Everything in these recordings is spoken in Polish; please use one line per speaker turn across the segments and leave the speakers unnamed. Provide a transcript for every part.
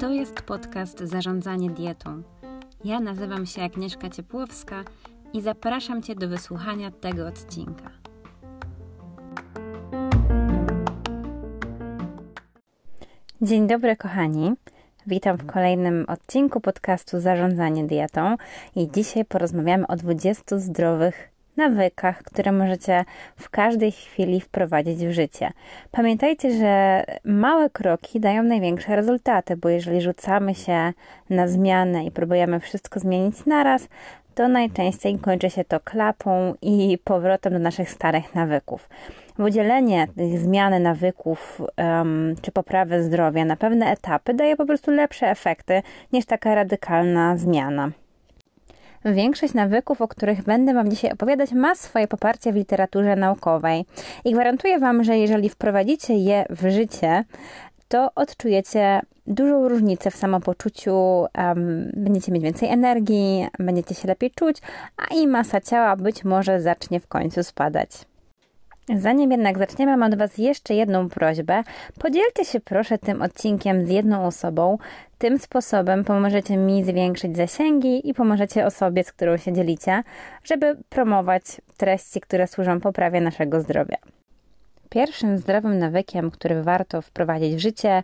To jest podcast Zarządzanie dietą. Ja nazywam się Agnieszka Ciepłowska i zapraszam Cię do wysłuchania tego odcinka. Dzień dobry, kochani. Witam w kolejnym odcinku podcastu Zarządzanie dietą i dzisiaj porozmawiamy o 20 zdrowych nawykach, które możecie w każdej chwili wprowadzić w życie. Pamiętajcie, że małe kroki dają największe rezultaty, bo jeżeli rzucamy się na zmianę i próbujemy wszystko zmienić naraz, to najczęściej kończy się to klapą i powrotem do naszych starych nawyków. Udzielenie tych zmiany nawyków um, czy poprawy zdrowia na pewne etapy daje po prostu lepsze efekty niż taka radykalna zmiana. Większość nawyków, o których będę Wam dzisiaj opowiadać, ma swoje poparcie w literaturze naukowej i gwarantuję Wam, że jeżeli wprowadzicie je w życie, to odczujecie dużą różnicę w samopoczuciu, um, będziecie mieć więcej energii, będziecie się lepiej czuć, a i masa ciała być może zacznie w końcu spadać. Zanim jednak zaczniemy, mam od Was jeszcze jedną prośbę. Podzielcie się proszę tym odcinkiem z jedną osobą. Tym sposobem pomożecie mi zwiększyć zasięgi i pomożecie osobie, z którą się dzielicie, żeby promować treści, które służą poprawie naszego zdrowia. Pierwszym zdrowym nawykiem, który warto wprowadzić w życie,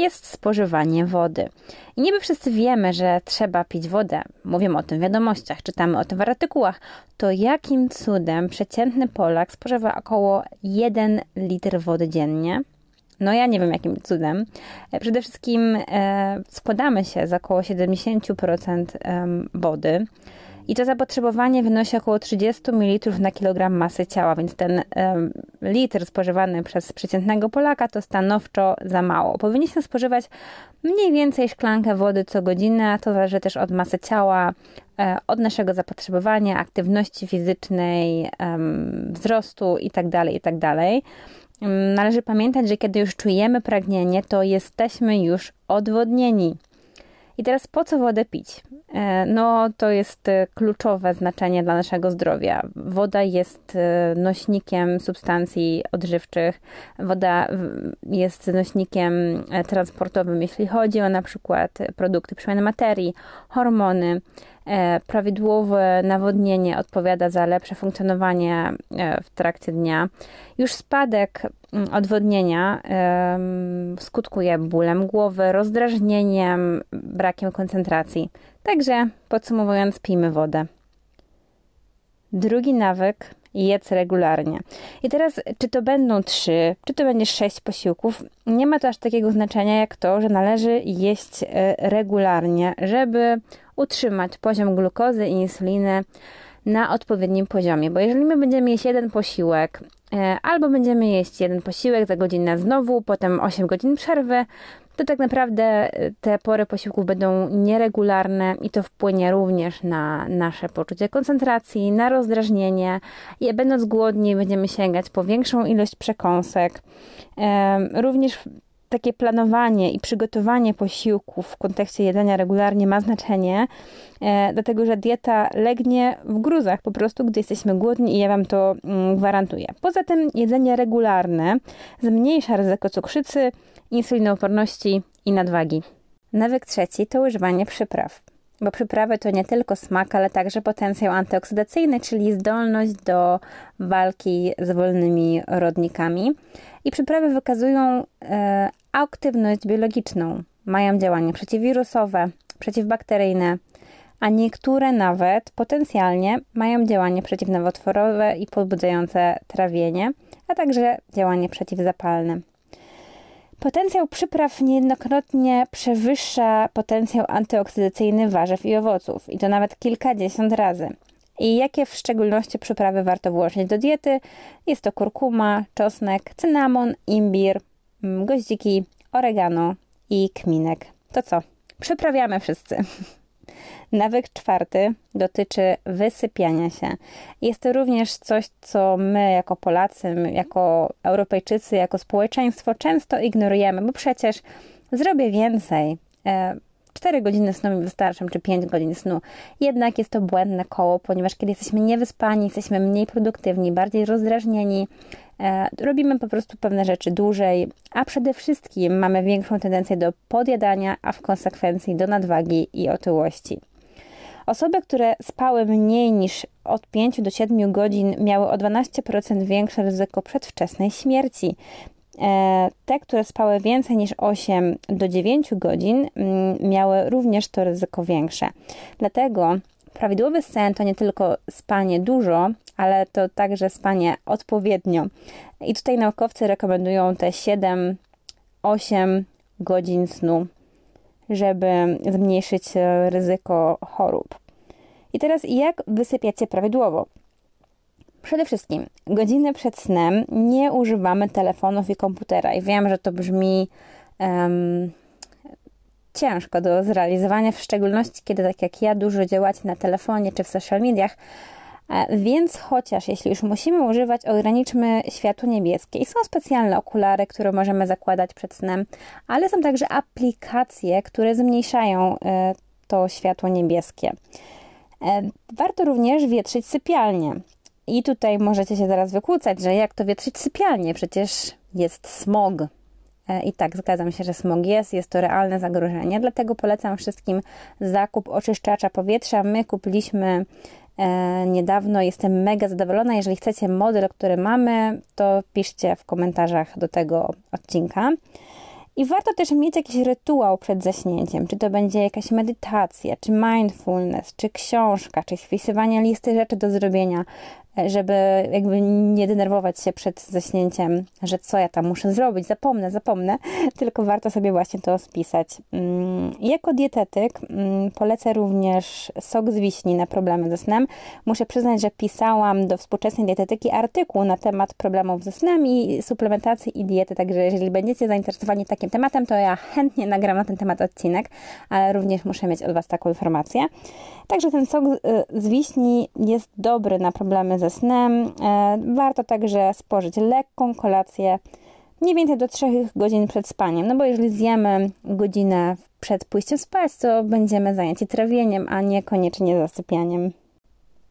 jest spożywanie wody. I niby wszyscy wiemy, że trzeba pić wodę. Mówimy o tym w wiadomościach, czytamy o tym w artykułach. To jakim cudem przeciętny Polak spożywa około 1 litr wody dziennie? No ja nie wiem jakim cudem. Przede wszystkim e, składamy się z około 70% e, wody. I to zapotrzebowanie wynosi około 30 ml na kilogram masy ciała, więc ten litr spożywany przez przeciętnego Polaka to stanowczo za mało. Powinniśmy spożywać mniej więcej szklankę wody co godzinę, to zależy też od masy ciała, e, od naszego zapotrzebowania, aktywności fizycznej, wzrostu itd. Tak itd. Tak należy pamiętać, że kiedy już czujemy pragnienie, to jesteśmy już odwodnieni. I teraz po co wodę pić? E, no, to jest e, kluczowe znaczenie dla naszego zdrowia. Woda jest e, nośnikiem substancji odżywczych, woda jest nośnikiem transportowym, jeśli chodzi o na przykład produkty przemiany materii, hormony. Prawidłowe nawodnienie odpowiada za lepsze funkcjonowanie w trakcie dnia. Już spadek mm, odwodnienia skutkuje bólem głowy, rozdrażnieniem, brakiem koncentracji. Także podsumowując, pijmy wodę. Drugi nawyk jedz regularnie. I teraz, czy to będą trzy, czy to będzie sześć posiłków, nie ma to aż takiego znaczenia jak to, że należy jeść e, regularnie, żeby utrzymać poziom glukozy i insuliny na odpowiednim poziomie. Bo jeżeli my będziemy jeść jeden posiłek, e, albo będziemy jeść jeden posiłek za godzinę znowu, potem 8 godzin przerwy, to tak naprawdę y, te pory posiłków będą nieregularne i to wpłynie również na nasze poczucie koncentracji, na rozdrażnienie i będąc głodni będziemy sięgać po większą ilość przekąsek. Również takie planowanie i przygotowanie posiłków w kontekście jedzenia regularnie ma znaczenie, e, dlatego że dieta legnie w gruzach po prostu, gdy jesteśmy głodni i ja Wam to mm, gwarantuję. Poza tym jedzenie regularne zmniejsza ryzyko cukrzycy, insulinooporności i nadwagi. Nawyk trzeci to używanie przypraw. Bo przyprawy to nie tylko smak, ale także potencjał antyoksydacyjny, czyli zdolność do walki z wolnymi rodnikami. I przyprawy wykazują e, aktywność biologiczną. Mają działanie przeciwwirusowe, przeciwbakteryjne, a niektóre nawet potencjalnie mają działanie przeciwnowotworowe i podbudzające trawienie, a także działanie przeciwzapalne. Potencjał przypraw niejednokrotnie przewyższa potencjał antyoksydacyjny warzyw i owoców, i to nawet kilkadziesiąt razy. I jakie w szczególności przyprawy warto włożyć do diety? Jest to kurkuma, czosnek, cynamon, imbir, goździki, oregano i kminek. To co? Przyprawiamy wszyscy. Nawyk czwarty dotyczy wysypiania się. Jest to również coś, co my jako Polacy, my jako Europejczycy, jako społeczeństwo często ignorujemy, bo przecież zrobię więcej. E, 4 godziny snu mi wystarczą, czy 5 godzin snu. Jednak jest to błędne koło, ponieważ kiedy jesteśmy niewyspani, jesteśmy mniej produktywni, bardziej rozdrażnieni, e, robimy po prostu pewne rzeczy dłużej, a przede wszystkim mamy większą tendencję do podjadania, a w konsekwencji do nadwagi i otyłości. Osoby, które spały mniej niż od 5 do 7 godzin, miały o 12% większe ryzyko przedwczesnej śmierci. E, te, które spały więcej niż 8 do 9 godzin, mm, miały również to ryzyko większe. Dlatego prawidłowy sen to nie tylko spanie dużo, ale to także spanie odpowiednio. I tutaj naukowcy rekomendują te 7-8 godzin snu, żeby zmniejszyć ryzyko chorób. I teraz jak wysypiacie prawidłowo? Przede wszystkim, godzinę przed snem nie używamy telefonów i komputera. I wiem, że to brzmi um, ciężko do zrealizowania, w szczególności kiedy, tak jak ja, dużo działacie na telefonie czy w social mediach. E, więc chociaż jeśli już musimy używać, ograniczmy światło niebieskie. I są specjalne okulary, które możemy zakładać przed snem, ale są także aplikacje, które zmniejszają e, to światło niebieskie. E, warto również wietrzyć sypialnię. I tutaj możecie się zaraz wykłócać, że jak to wietrzyć sypialnię? Przecież jest smog. E, I tak, zgadzam się, że smog jest, jest to realne zagrożenie, dlatego polecam wszystkim zakup oczyszczacza powietrza. My kupiliśmy e, niedawno, jestem mega zadowolona. Jeżeli chcecie model, który mamy, to piszcie w komentarzach do tego odcinka. I warto też mieć jakiś rytuał przed zaśnięciem, czy to będzie jakaś medytacja, czy mindfulness, czy książka, czy wpisywanie listy rzeczy do zrobienia, żeby jakby nie denerwować się przed zaśnięciem, że co ja tam muszę zrobić, zapomnę, zapomnę, tylko warto sobie właśnie to spisać. Mm, jako dietetyk mm, polecę również sok z wiśni na problemy ze snem. Muszę przyznać, że pisałam do współczesnej dietetyki artykuł na temat problemów ze snem i suplementacji i diety, także jeżeli będziecie zainteresowani takim tematem, to ja chętnie nagram na ten temat odcinek, ale również muszę mieć od Was taką informację. Także ten sok z wiśni jest dobry na problemy ze snem. E, warto także spożyć lekką kolację mniej więcej do 3 godzin przed spaniem, no bo jeżeli zjemy godzinę przed pójściem spać, to będziemy zajęci trawieniem, a niekoniecznie zasypianiem.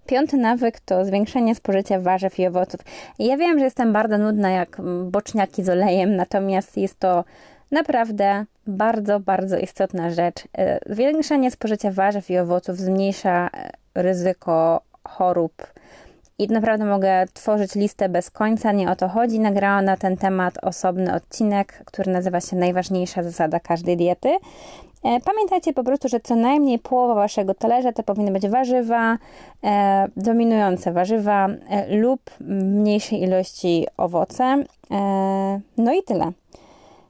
Piąty nawyk to zwiększenie spożycia warzyw i owoców. Ja wiem, że jestem bardzo nudna jak boczniaki z olejem, natomiast jest to naprawdę bardzo, bardzo istotna rzecz. E, zwiększenie spożycia warzyw i owoców zmniejsza e, ryzyko chorób. I naprawdę mogę tworzyć listę bez końca, nie o to chodzi. Nagrałam na ten temat osobny odcinek, który nazywa się Najważniejsza zasada każdej diety. E, pamiętajcie po prostu, że co najmniej połowa waszego talerza to powinny być warzywa, e, dominujące warzywa e, lub mniejszej ilości owoce. No i tyle.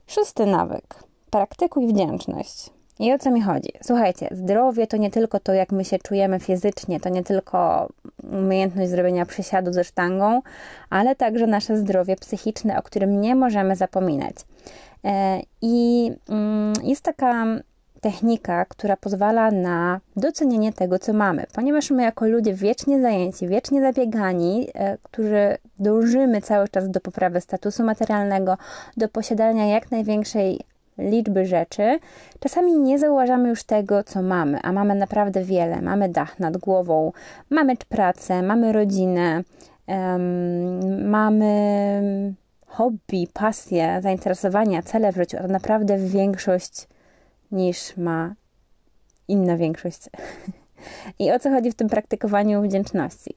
Szósty nawyk. Praktykuj wdzięczność. I o co mi chodzi? Słuchajcie, zdrowie to nie tylko to, jak my się czujemy fizycznie, to nie tylko umiejętność zrobienia przysiadu ze sztangą, ale także nasze zdrowie psychiczne, o którym nie możemy zapominać. E, I mm, jest taka technika, która pozwala na docenienie tego, co mamy, ponieważ my, jako ludzie wiecznie zajęci, wiecznie zabiegani, e, którzy dążymy cały czas do poprawy statusu materialnego, do posiadania jak największej liczby rzeczy, czasami nie zauważamy już tego, co mamy, a mamy naprawdę wiele. Mamy dach nad głową, mamy pracę, mamy rodzinę, um, mamy hobby, pasję, zainteresowania, cele w życiu, a naprawdę większość niż ma inna większość. I o co chodzi w tym praktykowaniu wdzięczności?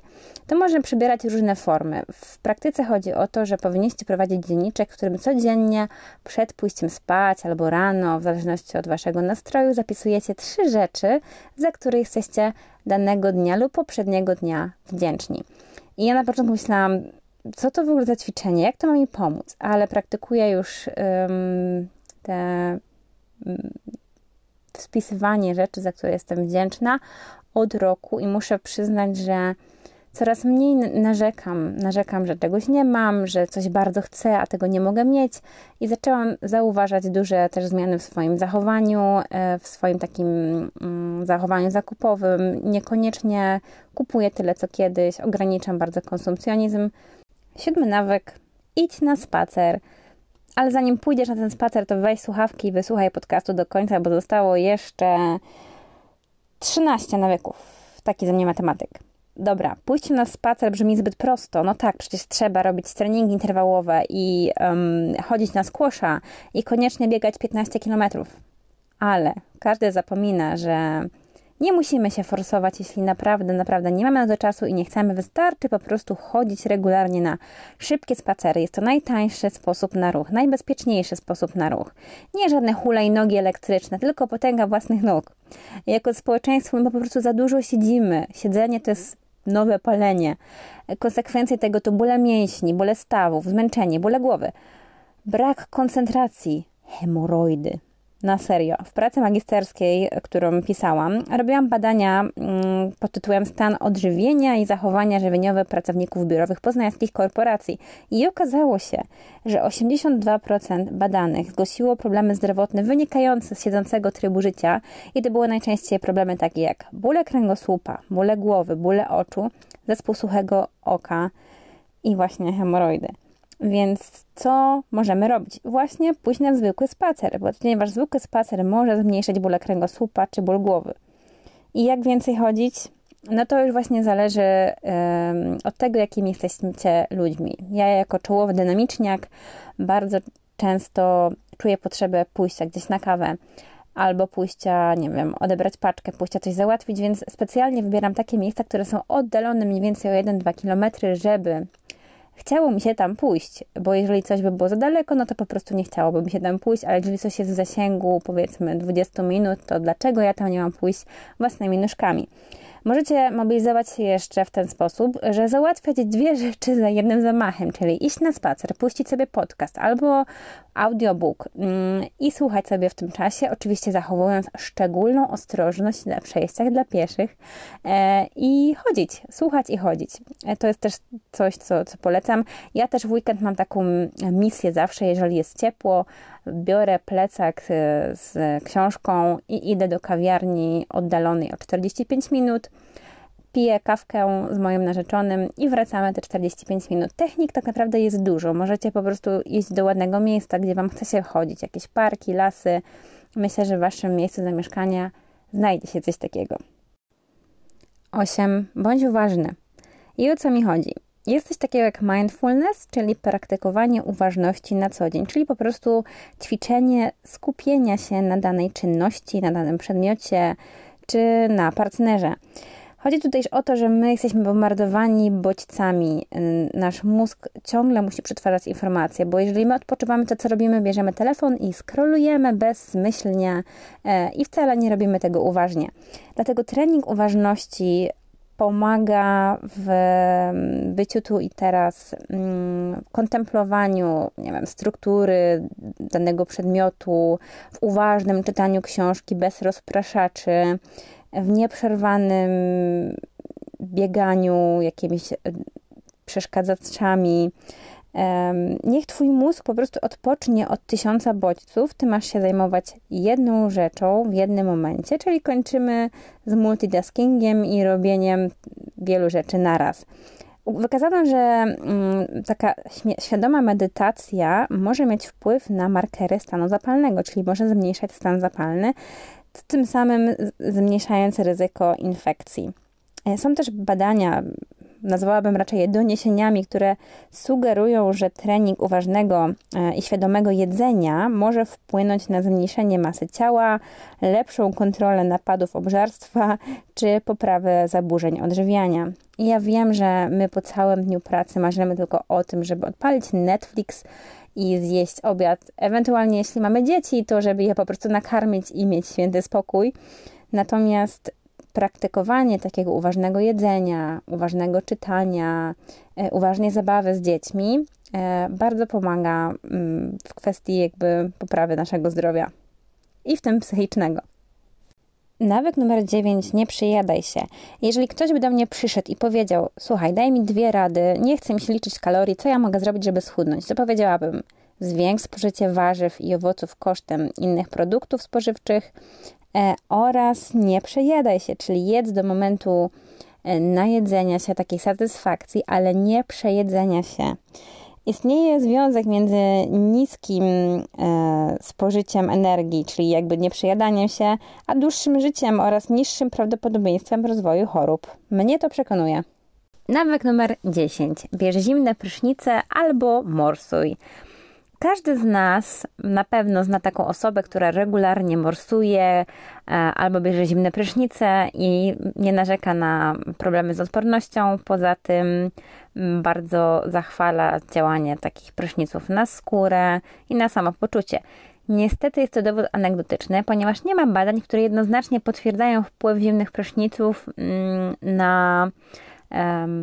To może przybierać różne formy. W praktyce chodzi o to, że powinniście prowadzić dzienniczek, w którym codziennie przed pójściem spać albo rano, w zależności od waszego nastroju, zapisujecie trzy rzeczy, za które jesteście danego dnia lub poprzedniego dnia wdzięczni. I ja na początku myślałam, co to w ogóle za ćwiczenie, jak to ma mi pomóc, ale praktykuję już um, te um, spisywanie rzeczy, za które jestem wdzięczna od roku i muszę przyznać, że coraz mniej narzekam. Narzekam, że czegoś nie mam, że coś bardzo chcę, a tego nie mogę mieć. I zaczęłam zauważać duże też zmiany w swoim zachowaniu, e, w swoim takim mm, zachowaniu zakupowym. Niekoniecznie kupuję tyle co kiedyś, ograniczam bardzo konsumpcjonizm. Siódmy nawyk: idź na spacer. Ale zanim pójdziesz na ten spacer, to weź słuchawki i wysłuchaj podcastu do końca, bo zostało jeszcze 13 nawyków. Taki ze mnie matematyk. Dobra, pójście na spacer brzmi zbyt prosto. No tak, przecież trzeba robić treningi interwałowe i um, chodzić na skłosza i koniecznie biegać 15 kilometrów. Ale każdy zapomina, że nie musimy się forsować, jeśli naprawdę, naprawdę nie mamy na to czasu i nie chcemy. Wystarczy po prostu chodzić regularnie na szybkie spacery. Jest to najtańszy sposób na ruch, najbezpieczniejszy sposób na ruch. Nie żadne hulajnogi elektryczne, tylko potęga własnych nóg. Jako społeczeństwo my po prostu za dużo siedzimy. Siedzenie to jest nowe palenie. Konsekwencje tego to bóle mięśni, bóle stawów, zmęczenie, bóle głowy, brak koncentracji, hemoroidy. Na serio. W pracy magisterskiej, którą pisałam, robiłam badania mm, pod tytułem Stan odżywienia i zachowania żywieniowe pracowników biurowych poznańskich korporacji. I okazało się, że 82% badanych zgłosiło problemy zdrowotne wynikające z siedzącego trybu życia i to były najczęściej problemy takie jak bóle kręgosłupa, bóle głowy, bóle oczu, zespół suchego oka i właśnie hemoroidy. Więc co możemy robić? Właśnie pójść na zwykły spacer, ponieważ zwykły spacer może zmniejszyć bóle kręgosłupa czy ból głowy. I jak więcej chodzić? No to już właśnie zależy um, od tego, jakimi jesteście ludźmi. Ja jako czołowy dynamiczniak bardzo często czuję potrzebę pójścia gdzieś na kawę albo pójścia, nie wiem, odebrać paczkę, pójścia coś załatwić, więc specjalnie wybieram takie miejsca, które są oddalone mniej więcej o 1-2 km, żeby chciało mi się tam pójść, bo jeżeli coś by było za daleko, no to po prostu nie chciałoby mi się tam pójść, ale jeżeli coś jest w zasięgu powiedzmy 20 minut, to dlaczego ja tam nie mam pójść własnymi nóżkami? Możecie mobilizować się jeszcze w ten sposób, że załatwiać dwie rzeczy za jednym zamachem, czyli iść na spacer, puścić sobie podcast albo audiobook mm, i słuchać sobie w tym czasie, oczywiście zachowując szczególną ostrożność na przejściach dla pieszych e, i chodzić, słuchać i chodzić. E, to jest też coś, co, co polecam. Ja też w weekend mam taką misję zawsze, jeżeli jest ciepło, biorę plecak e, z książką i idę do kawiarni oddalonej o 45 minut piję kawkę z moim narzeczonym i wracamy te 45 minut. Technik tak naprawdę jest dużo. Możecie po prostu iść do ładnego miejsca, gdzie Wam chce się chodzić, jakieś parki, lasy. Myślę, że w Waszym miejscu zamieszkania znajdzie się coś takiego. 8. Bądź uważny. I o co mi chodzi? Jest coś takiego jak mindfulness, czyli praktykowanie uważności na co dzień, czyli po prostu ćwiczenie skupienia się na danej czynności, na danym przedmiocie czy na partnerze. Chodzi tutaj o to, że my jesteśmy bombardowani bodźcami. Nasz mózg ciągle musi przetwarzać informacje, bo jeżeli my odpoczywamy, to co robimy? Bierzemy telefon i skrolujemy bezmyślnie e, i wcale nie robimy tego uważnie. Dlatego trening uważności pomaga w byciu tu i teraz, w kontemplowaniu, nie wiem, struktury danego przedmiotu, w uważnym czytaniu książki bez rozpraszaczy, w nieprzerwanym bieganiu jakimiś e, przeszkadzaczami. Niech Twój mózg po prostu odpocznie od tysiąca bodźców. Ty masz się zajmować jedną rzeczą w jednym momencie, czyli kończymy z multitaskingiem i robieniem wielu rzeczy naraz. Wykazano, że mm, taka świadoma medytacja może mieć wpływ na markery stanu zapalnego, czyli może zmniejszać stan zapalny, tym samym zmniejszając ryzyko infekcji. E, są też badania, nazwałabym raczej doniesieniami, które sugerują, że trening uważnego e, i świadomego jedzenia może wpłynąć na zmniejszenie masy ciała, lepszą kontrolę napadów obżarstwa czy poprawę zaburzeń odżywiania. I ja wiem, że my po całym dniu pracy marzymy tylko o tym, żeby odpalić Netflix i zjeść obiad. Ewentualnie, jeśli mamy dzieci, to żeby je po prostu nakarmić i mieć święty spokój. Natomiast praktykowanie takiego uważnego jedzenia, uważnego czytania, e, uważnej zabawy z dziećmi e, bardzo pomaga mm, w kwestii jakby poprawy naszego zdrowia i w tym psychicznego. Nawyk numer 9, nie przyjadaj się. Jeżeli ktoś by do mnie przyszedł i powiedział, słuchaj, daj mi dwie rady, nie chcę mi się liczyć kalorii, co ja mogę zrobić, żeby schudnąć, to powiedziałabym, zwiększ spożycie warzyw i owoców kosztem innych produktów spożywczych oraz nie przejadaj się, czyli jedz do momentu e, najedzenia się, takiej satysfakcji, ale nie przejedzenia się. Istnieje związek między niskim e, spożyciem energii, czyli jakby nieprzejadaniem się, a dłuższym życiem oraz niższym prawdopodobieństwem rozwoju chorób. Mnie to przekonuje. Nawyk numer 10. Bierz zimne prysznice albo morsuj. Każdy z nas na pewno zna taką osobę, która regularnie morsuje e, albo bierze zimne prysznice i nie narzeka na problemy z odpornością. Poza tym mm, bardzo zachwala działanie takich pryszniców na skórę i na samopoczucie. Niestety jest to dowód anegdotyczny, ponieważ nie ma badań, które jednoznacznie potwierdzają wpływ zimnych pryszniców mm, na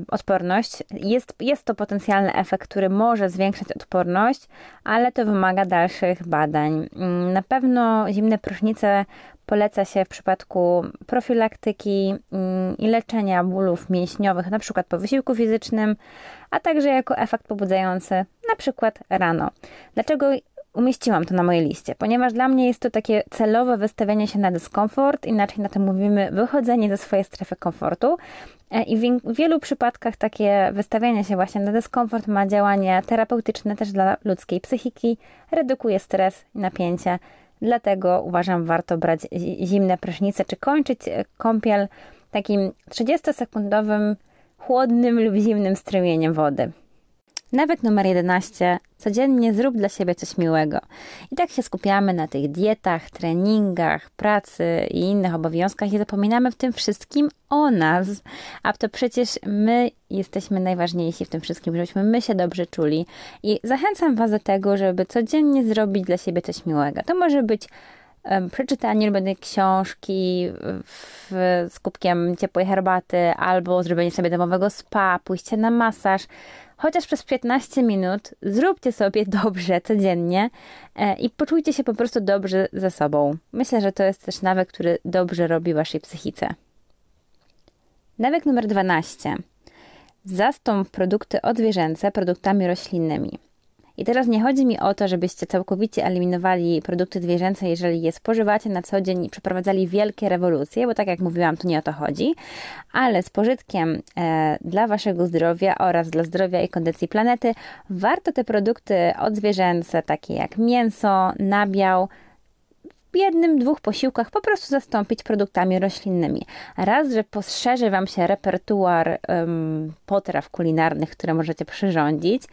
odporność. Jest, jest to potencjalny efekt, który może zwiększać odporność, ale to wymaga dalszych badań. Mm, na pewno zimne prysznice poleca się w przypadku profilaktyki mm, i leczenia bólów mięśniowych, na przykład po wysiłku fizycznym, a także jako efekt pobudzający, na przykład rano. Dlaczego umieściłam to na mojej liście, ponieważ dla mnie jest to takie celowe wystawianie się na dyskomfort, inaczej na tym mówimy wychodzenie ze swojej strefy komfortu. E, I w wielu przypadkach takie wystawianie się właśnie na dyskomfort ma działanie terapeutyczne też dla ludzkiej psychiki, redukuje stres i napięcie. Dlatego uważam, warto brać zimne prysznice, czy kończyć e, kąpiel takim 30-sekundowym chłodnym lub zimnym strumieniem wody. Nawyk numer 11. Codziennie zrób dla siebie coś miłego. I tak się skupiamy na tych dietach, treningach, pracy i innych obowiązkach i zapominamy w tym wszystkim o nas. A to przecież my jesteśmy najważniejsi w tym wszystkim, żebyśmy my się dobrze czuli. I zachęcam Was do tego, żeby codziennie zrobić dla siebie coś miłego. To może być przeczytanie ulubionej książki w, z kubkiem ciepłej herbaty, albo zrobienie sobie domowego spa, pójście na masaż, chociaż przez 15 minut zróbcie sobie dobrze codziennie e, i poczujcie się po prostu dobrze ze sobą. Myślę, że to jest też nawyk, który dobrze robi waszej psychice. Nawyk numer 12. Zastąp produkty odzwierzęce produktami roślinnymi. I teraz nie chodzi mi o to, żebyście całkowicie eliminowali produkty zwierzęce, jeżeli je spożywacie na co dzień i przeprowadzali wielkie rewolucje, bo tak jak mówiłam, to nie o to chodzi, ale z pożytkiem e, dla waszego zdrowia oraz dla zdrowia i kondycji planety warto te produkty odzwierzęce, takie jak mięso, nabiał, w jednym, dwóch posiłkach po prostu zastąpić produktami roślinnymi. Raz, że poszerzy Wam się repertuar um, potraw kulinarnych, które możecie przyrządzić.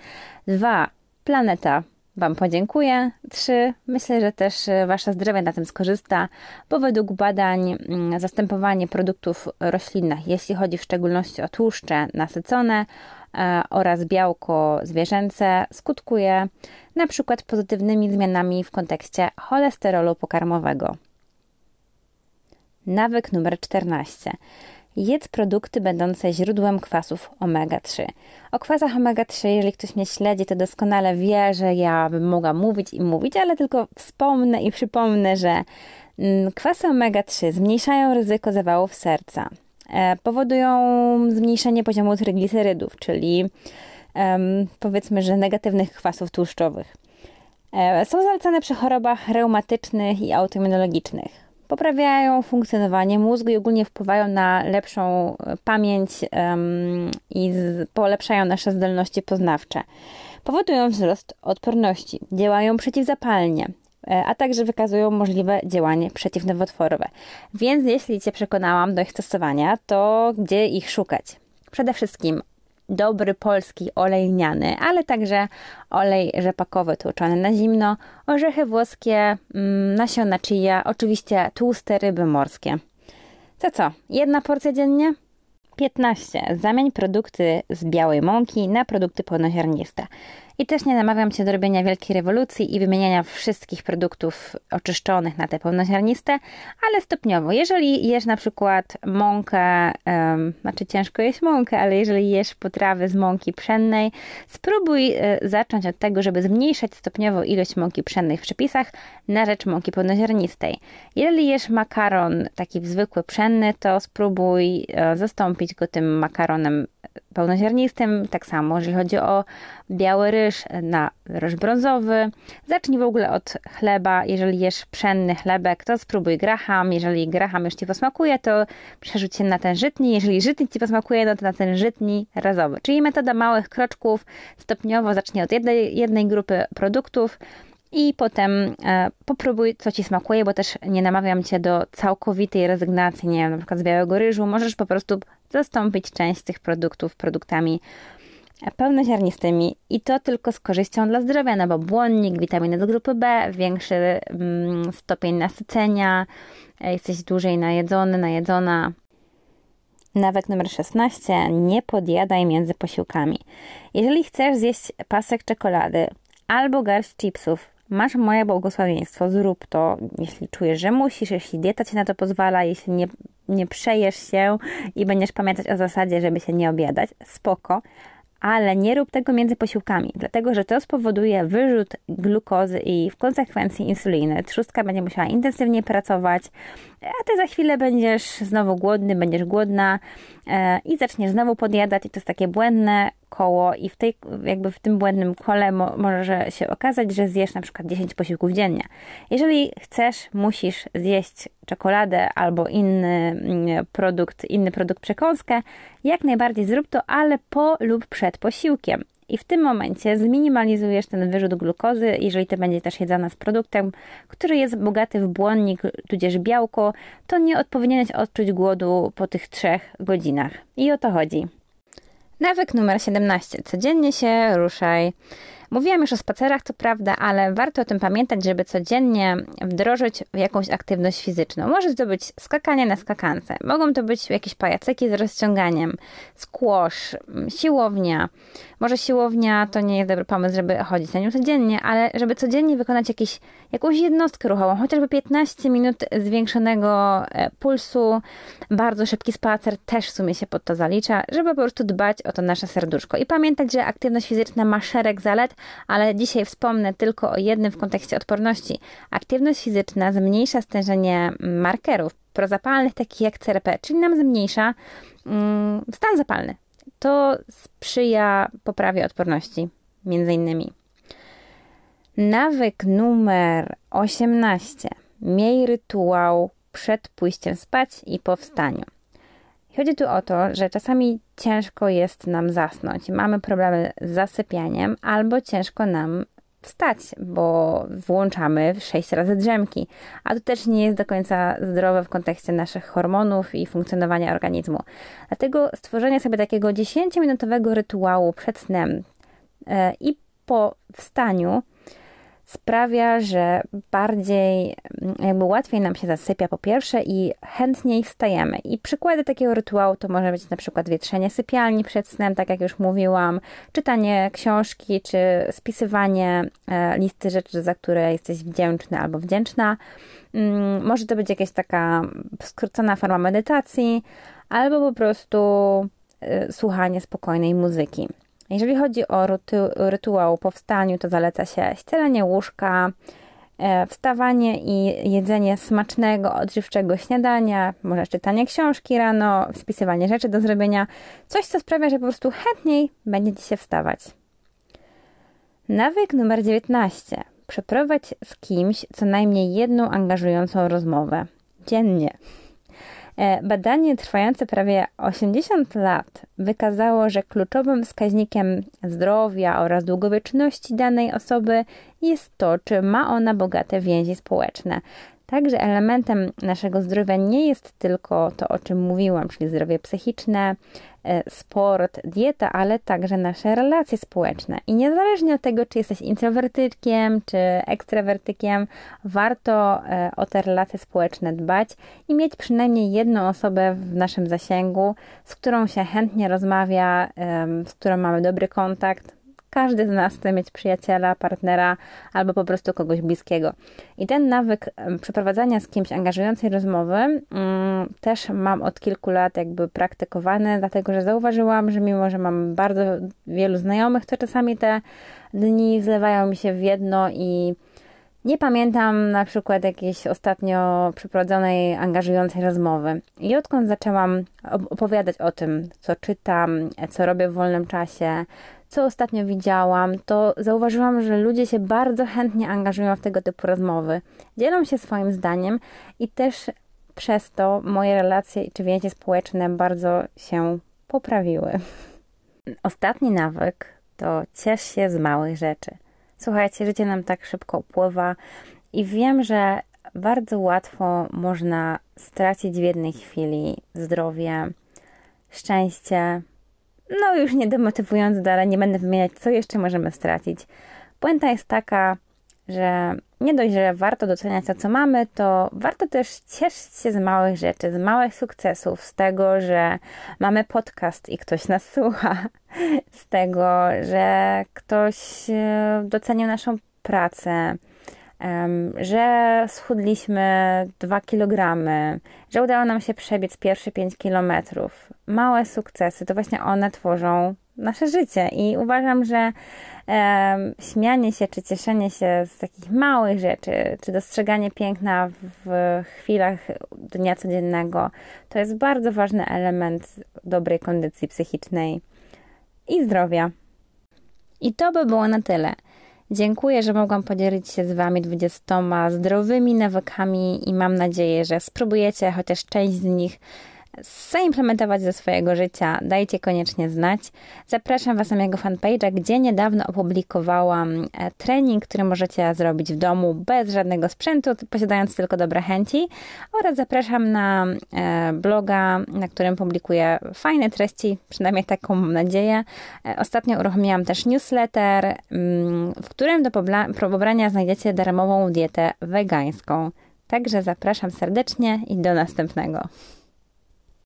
Dwa, Planeta Wam podziękuję. Trzy, myślę, że też e, Wasze zdrowie na tym skorzysta, bo według badań mm, zastępowanie produktów roślinnych, jeśli chodzi w szczególności o tłuszcze nasycone e, oraz białko zwierzęce, skutkuje na przykład pozytywnymi zmianami w kontekście cholesterolu pokarmowego. Nawyk numer 14 Jedz produkty będące źródłem kwasów omega-3. O kwasach omega-3, jeżeli ktoś mnie śledzi, to doskonale wie, że ja bym mogła mówić i mówić, ale tylko wspomnę i przypomnę, że mm, kwasy omega-3 zmniejszają ryzyko zawałów serca, e, powodują zmniejszenie poziomu triglicerydów, czyli powiedzmy, że negatywnych kwasów tłuszczowych. E, są zalecane przy chorobach reumatycznych i autoimmunologicznych poprawiają funkcjonowanie mózgu i ogólnie wpływają na lepszą e, pamięć um, i z, polepszają nasze zdolności poznawcze. Powodują wzrost odporności, działają przeciwzapalnie, e, a także wykazują możliwe działanie przeciwnowotworowe. Więc jeśli Cię przekonałam do ich stosowania, to gdzie ich szukać? Przede wszystkim dobry polski olej lniany, ale także olej rzepakowy tłuczony na zimno, orzechy włoskie, mm, nasiona chia, oczywiście tłuste ryby morskie. To co, jedna porcja dziennie? 15. Zamień produkty z białej mąki na produkty pełnoziarniste. I też nie namawiam Cię do robienia wielkiej rewolucji i wymieniania wszystkich produktów oczyszczonych na te pełnoziarniste, ale stopniowo. Jeżeli jesz na przykład mąkę, um, znaczy ciężko jeść mąkę, ale jeżeli jesz potrawy z mąki pszennej, spróbuj y, zacząć od tego, żeby zmniejszać stopniowo ilość mąki pszennej w przepisach na rzecz mąki pełnoziarnistej. Jeżeli jesz makaron taki zwykły pszenny, to spróbuj y, zastąpić go tym makaronem pełnoziarnistym, tak samo jeżeli chodzi o biały ryż na ryż brązowy. Zacznij w ogóle od chleba. Jeżeli jesz pszenny chlebek, to spróbuj graham. Jeżeli graham już Ci posmakuje, to przerzuć się na ten żytni. Jeżeli żytni Ci posmakuje, no to na ten żytni razowy. Czyli metoda małych kroczków. Stopniowo zacznij od jednej, jednej grupy produktów i potem e, popróbuj, co Ci smakuje, bo też nie namawiam Cię do całkowitej rezygnacji, nie wiem, na przykład z białego ryżu. Możesz po prostu zastąpić część tych produktów produktami pełnoziarnistymi i to tylko z korzyścią dla zdrowia, no bo błonnik, witaminy z grupy B, większy mm, stopień nasycenia, e, jesteś dłużej najedzony, najedzona. Nawyk numer 16. Nie podjadaj między posiłkami. Jeżeli chcesz zjeść pasek czekolady albo garść chipsów, masz moje błogosławieństwo, zrób to, jeśli czujesz, że musisz, jeśli dieta ci na to pozwala, jeśli nie, nie przejesz się i będziesz pamiętać o zasadzie, żeby się nie obiadać, spoko, ale nie rób tego między posiłkami, dlatego że to spowoduje wyrzut glukozy i w konsekwencji insuliny. Trzustka będzie musiała intensywnie pracować, a ty za chwilę będziesz znowu głodny, będziesz głodna e, i zaczniesz znowu podjadać i to jest takie błędne koło i w, tej, jakby w tym błędnym kole mo, może się okazać, że zjesz na przykład 10 posiłków dziennie. Jeżeli chcesz, musisz zjeść czekoladę albo inny mm, produkt, inny produkt przekąskę, jak najbardziej zrób to, ale po lub przed posiłkiem. I w tym momencie zminimalizujesz ten wyrzut glukozy, jeżeli to będzie też jedzona z produktem, który jest bogaty w błonnik, tudzież białko, to nie powinieneś odczuć głodu po tych trzech godzinach. I o to chodzi. Nawyk numer 17. Codziennie się ruszaj. Mówiłam już o spacerach, to prawda, ale warto o tym pamiętać, żeby codziennie wdrożyć jakąś aktywność fizyczną. Może to być skakanie na skakance, mogą to być jakieś pajacyki z rozciąganiem, squash, siłownia. Może siłownia to nie jest dobry pomysł, żeby chodzić na nią codziennie, ale żeby codziennie wykonać jakieś, jakąś jednostkę ruchową, chociażby 15 minut zwiększonego e, pulsu, bardzo szybki spacer też w sumie się pod to zalicza, żeby po prostu dbać o to nasze serduszko. I pamiętać, że aktywność fizyczna ma szereg zalet, ale dzisiaj wspomnę tylko o jednym w kontekście odporności. Aktywność fizyczna zmniejsza stężenie markerów prozapalnych, takich jak CRP, czyli nam zmniejsza mm, stan zapalny. To sprzyja poprawie odporności, między innymi. Nawyk numer 18. Miej rytuał przed pójściem spać i po wstaniu. Chodzi tu o to, że czasami ciężko jest nam zasnąć, mamy problemy z zasypianiem, albo ciężko nam wstać, bo włączamy sześć razy drzemki, a to też nie jest do końca zdrowe w kontekście naszych hormonów i funkcjonowania organizmu. Dlatego stworzenie sobie takiego 10-minutowego rytuału przed snem e, i po wstaniu sprawia, że bardziej, mm, jakby łatwiej nam się zasypia po pierwsze i chętniej wstajemy. I przykłady takiego rytuału to może być na przykład wietrzenie sypialni przed snem, tak jak już mówiłam, czytanie książki, czy spisywanie e, listy rzeczy, za które jesteś wdzięczny albo wdzięczna. Mm, może to być jakaś taka skrócona forma medytacji, albo po prostu e, słuchanie spokojnej muzyki. Jeżeli chodzi o rytuał po wstaniu, to zaleca się ścielenie łóżka, e, wstawanie i jedzenie smacznego, odżywczego śniadania, może czytanie książki rano, spisywanie rzeczy do zrobienia, coś co sprawia, że po prostu chętniej będzie Ci się wstawać. Nawyk numer 19. Przeprowadź z kimś co najmniej jedną angażującą rozmowę dziennie. E, badanie trwające prawie 80 lat wykazało, że kluczowym wskaźnikiem zdrowia oraz długowieczności danej osoby jest to, czy ma ona bogate więzi społeczne. Także elementem naszego zdrowia nie jest tylko to, o czym mówiłam, czyli zdrowie psychiczne, e, sport, dieta, ale także nasze relacje społeczne. I niezależnie od tego, czy jesteś introwertykiem, czy ekstrawertykiem, warto e, o te relacje społeczne dbać i mieć przynajmniej jedną osobę w naszym zasięgu, z którą się chętnie rozmawia, z którą mamy dobry kontakt, każdy z nas chce mieć przyjaciela, partnera albo po prostu kogoś bliskiego. I ten nawyk przeprowadzania z kimś angażującej rozmowy mm, też mam od kilku lat jakby praktykowany, dlatego że zauważyłam, że mimo, że mam bardzo wielu znajomych, to czasami te dni zlewają mi się w jedno i Nie pamiętam na przykład jakiejś ostatnio przeprowadzonej, angażującej rozmowy. I odkąd zaczęłam opowiadać o tym, co czytam, co robię w wolnym czasie, co ostatnio widziałam, to zauważyłam, że ludzie się bardzo chętnie angażują w tego typu rozmowy. Dzielą się swoim zdaniem i też przez to moje relacje czy więzi społeczne bardzo się poprawiły. Ostatni nawyk to ciesz się z małych rzeczy. Słuchajcie, życie nam tak szybko upływa i wiem, że bardzo łatwo można stracić w jednej chwili zdrowie, szczęście. No już nie demotywując dalej, nie będę wymieniać, co jeszcze możemy stracić. Puenta jest taka, że nie dość, że warto doceniać to, co mamy, to warto też cieszyć się z małych rzeczy, z małych sukcesów, z tego, że mamy podcast i ktoś nas słucha, z tego, że ktoś e, docenił naszą pracę, że schudliśmy 2 kg, że udało nam się przebiec pierwsze 5 kilometrów. Małe sukcesy to właśnie one tworzą nasze życie i uważam, że śmianie się czy cieszenie się z takich małych rzeczy, czy dostrzeganie piękna w chwilach dnia codziennego, to jest bardzo ważny element dobrej kondycji psychicznej i zdrowia. I to by było na tyle. Dziękuję, że mogłam podzielić się z Wami 20 zdrowymi nawykami i mam nadzieję, że spróbujecie chociaż część z nich zaimplementować ze swojego życia, dajcie koniecznie znać. Zapraszam Was na mojego fanpage'a, gdzie niedawno opublikowałam e, trening, który możecie zrobić w domu bez żadnego sprzętu, posiadając tylko dobre chęci oraz zapraszam na e, bloga, na którym publikuję fajne treści, przynajmniej taką mam nadzieję. E, ostatnio uruchomiłam też newsletter, mm, w którym do pobrania znajdziecie darmową dietę wegańską. Także zapraszam serdecznie i do następnego.